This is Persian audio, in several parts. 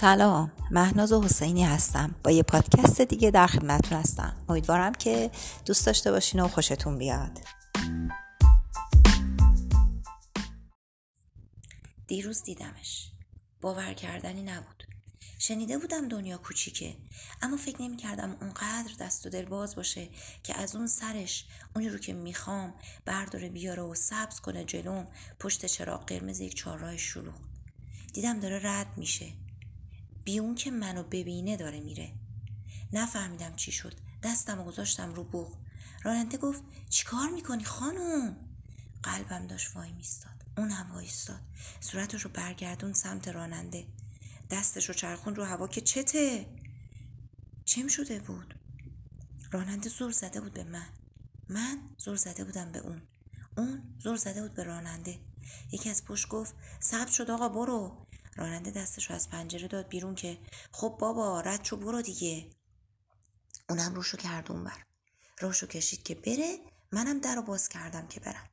سلام. مهناز حسینی هستم. با یه پادکست دیگه در خدمتتون هستم. امیدوارم که دوست داشته باشین و خوشتون بیاد. دیروز دیدمش. باور کردنی نبود. شنیده بودم دنیا کوچیکه اما فکر نمی کردم اونقدر دست و دل باز باشه که از اون سرش اونی رو که می‌خوام برداره بیاره و سبز کنه جلوم پشت چراغ قرمز یک چهارراه شروع دیدم داره رد میشه. بی اون که منو ببینه داره میره. نفهمیدم چی شد. دستم و گذاشتم رو بوغ راننده گفت چیکار می‌کنی خانم؟ قلبم داشت وای میستاد. اون هم وایستاد. صورتش رو برگردون سمت راننده. دستش رو چرخون رو هوا که چته؟ چم شده بود؟ راننده زور زده بود به من. من زور زده بودم به اون. اون زور زده بود به راننده. یکی از پشت گفت ثبت شد آقا برو. راننده دستش رو از پنجره داد بیرون که خب بابا رد شو برو دیگه. اونم روشو کرد اونور. روشو کشید که بره منم در رو باز کردم که برم.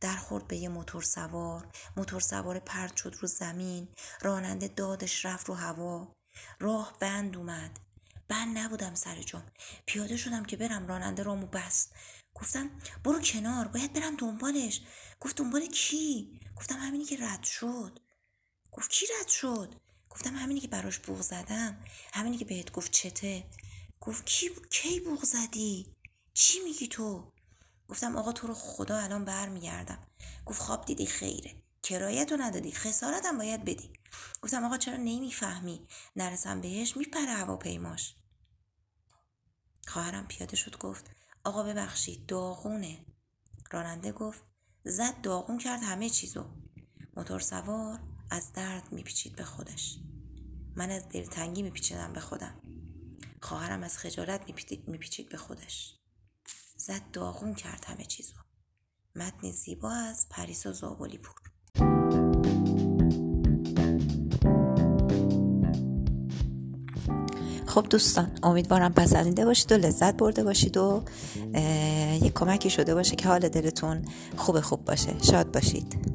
در خورد به یه موتور سوار. موتور سوار پرد شد رو زمین. راننده دادش رفت رو هوا. راه بند اومد. بند نبودم سر جام. پیاده شدم که برم. راننده رامو بست. گفتم برو کنار. باید برم دنبالش. گفت دنبال کی؟ گفتم همینی که رد شد. گفت کی رد شد؟ گفتم همینی که براش بوغ زدم. همینی که بهت گفت چته. گفت کی کی بوغ زدی؟ چی میگی تو؟ گفتم آقا تو رو خدا الان برمیگردم. گفت خواب دیدی؟ خیره. کرایت رو ندادی. خسارتم باید بدی. گفتم آقا چرا نمی‌فهمی؟ نرسم بهش میپره هواپیماش. خواهرم پیاده شد گفت آقا ببخشید داغونه. راننده گفت زد داغون کرد همه چیزو. موتور سوار از درد میپیچید به خودش. من از دلتنگی میپیچیدم به خودم. خواهرم از خجالت میپیچید به خودش. زد داغون کرد همه چیزو. متن زیبا از پریسا زابلی پور خب دوستان امیدوارم پسندیده باشید و لذت برده باشید و یک کمکی شده باشه که حال دلتون خوب خوب باشه. شاد باشید.